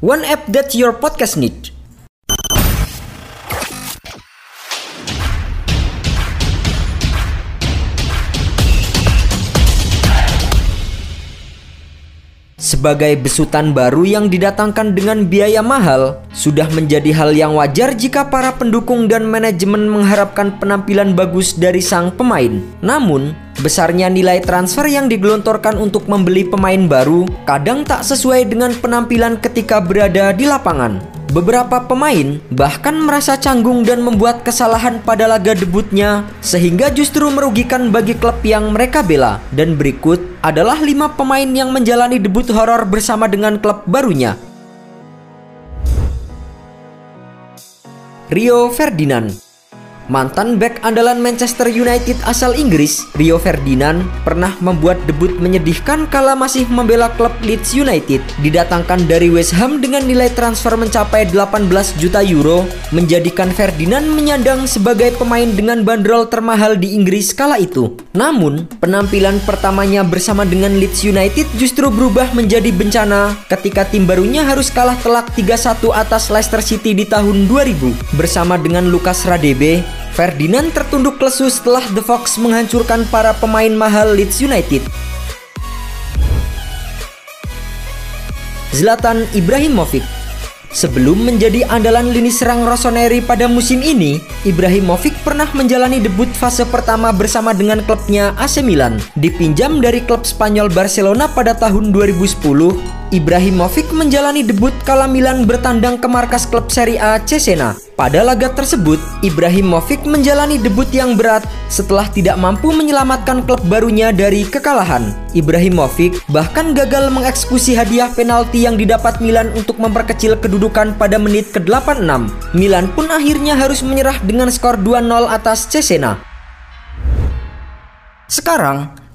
One app that your podcast need. Sebagai besutan baru yang didatangkan dengan biaya mahal, sudah menjadi hal yang wajar jika para pendukung dan manajemen mengharapkan penampilan bagus dari sang pemain. Namun, besarnya nilai transfer yang digelontorkan untuk membeli pemain baru kadang tak sesuai dengan penampilan ketika berada di lapangan. Beberapa pemain bahkan merasa canggung dan membuat kesalahan pada laga debutnya sehingga justru merugikan bagi klub yang mereka bela. Dan berikut adalah lima pemain yang menjalani debut horor bersama dengan klub barunya. Rio Ferdinand Mantan back andalan Manchester United asal Inggris, Rio Ferdinand pernah membuat debut menyedihkan kala masih membela klub Leeds United. Didatangkan dari West Ham dengan nilai transfer mencapai 18 juta euro, menjadikan Ferdinand menyandang sebagai pemain dengan bandrol termahal di Inggris kala itu. Namun, penampilan pertamanya bersama dengan Leeds United justru berubah menjadi bencana ketika tim barunya harus kalah telak 3-1 atas Leicester City di tahun 2000 bersama dengan Lucas Radebe Ferdinand tertunduk lesu setelah The Fox menghancurkan para pemain mahal Leeds United. Zlatan Ibrahimovic Sebelum menjadi andalan lini serang Rossoneri pada musim ini, Ibrahimovic pernah menjalani debut fase pertama bersama dengan klubnya AC Milan. Dipinjam dari klub Spanyol Barcelona pada tahun 2010, Ibrahimovic menjalani debut kala Milan bertandang ke markas klub Serie A Cesena. Pada laga tersebut, Ibrahimovic menjalani debut yang berat setelah tidak mampu menyelamatkan klub barunya dari kekalahan. Ibrahimovic bahkan gagal mengeksekusi hadiah penalti yang didapat Milan untuk memperkecil kedudukan pada menit ke-86. Milan pun akhirnya harus menyerah dengan skor 2-0 atas Cesena. Sekarang,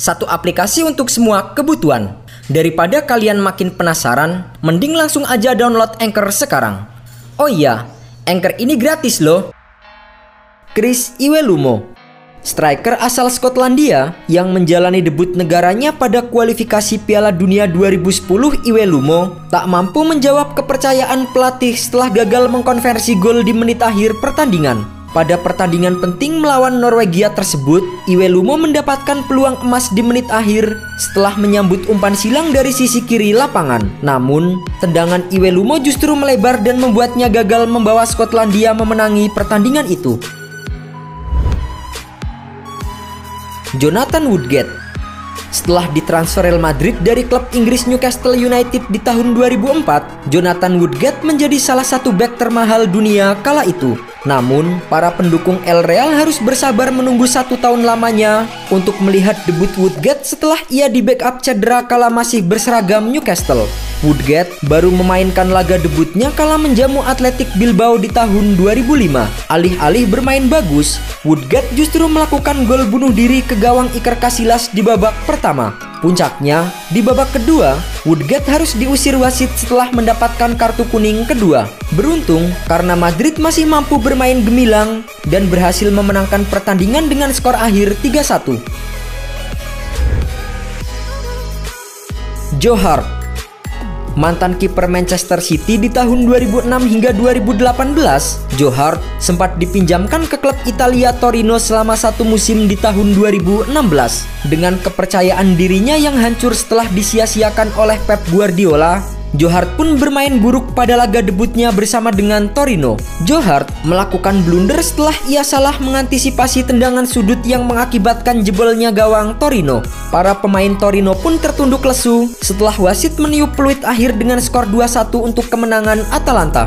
Satu aplikasi untuk semua kebutuhan. Daripada kalian makin penasaran, mending langsung aja download Anchor sekarang. Oh iya, Anchor ini gratis loh. Chris Iwelumo Striker asal Skotlandia yang menjalani debut negaranya pada kualifikasi Piala Dunia 2010 Iwelumo tak mampu menjawab kepercayaan pelatih setelah gagal mengkonversi gol di menit akhir pertandingan. Pada pertandingan penting melawan Norwegia tersebut, Iwelumo mendapatkan peluang emas di menit akhir setelah menyambut umpan silang dari sisi kiri lapangan. Namun, tendangan Iwelumo justru melebar dan membuatnya gagal membawa Skotlandia memenangi pertandingan itu. Jonathan Woodgate setelah ditransfer Real Madrid dari klub Inggris Newcastle United di tahun 2004, Jonathan Woodgate menjadi salah satu back termahal dunia kala itu. Namun, para pendukung El Real harus bersabar menunggu satu tahun lamanya untuk melihat debut Woodgate setelah ia di backup cedera kala masih berseragam Newcastle. Woodgate baru memainkan laga debutnya kala menjamu Atletik Bilbao di tahun 2005. Alih-alih bermain bagus, Woodgate justru melakukan gol bunuh diri ke gawang Iker Casillas di babak pertama. Puncaknya, di babak kedua, Woodgate harus diusir wasit setelah mendapatkan kartu kuning kedua. Beruntung, karena Madrid masih mampu bermain gemilang dan berhasil memenangkan pertandingan dengan skor akhir 3-1. Joe Hart mantan kiper Manchester City di tahun 2006 hingga 2018, Joe Hart sempat dipinjamkan ke klub Italia Torino selama satu musim di tahun 2016. Dengan kepercayaan dirinya yang hancur setelah disia-siakan oleh Pep Guardiola, Joe Hart pun bermain buruk pada laga debutnya bersama dengan Torino. Joe Hart melakukan blunder setelah ia salah mengantisipasi tendangan sudut yang mengakibatkan jebolnya gawang Torino. Para pemain Torino pun tertunduk lesu setelah wasit meniup peluit akhir dengan skor 2-1 untuk kemenangan Atalanta.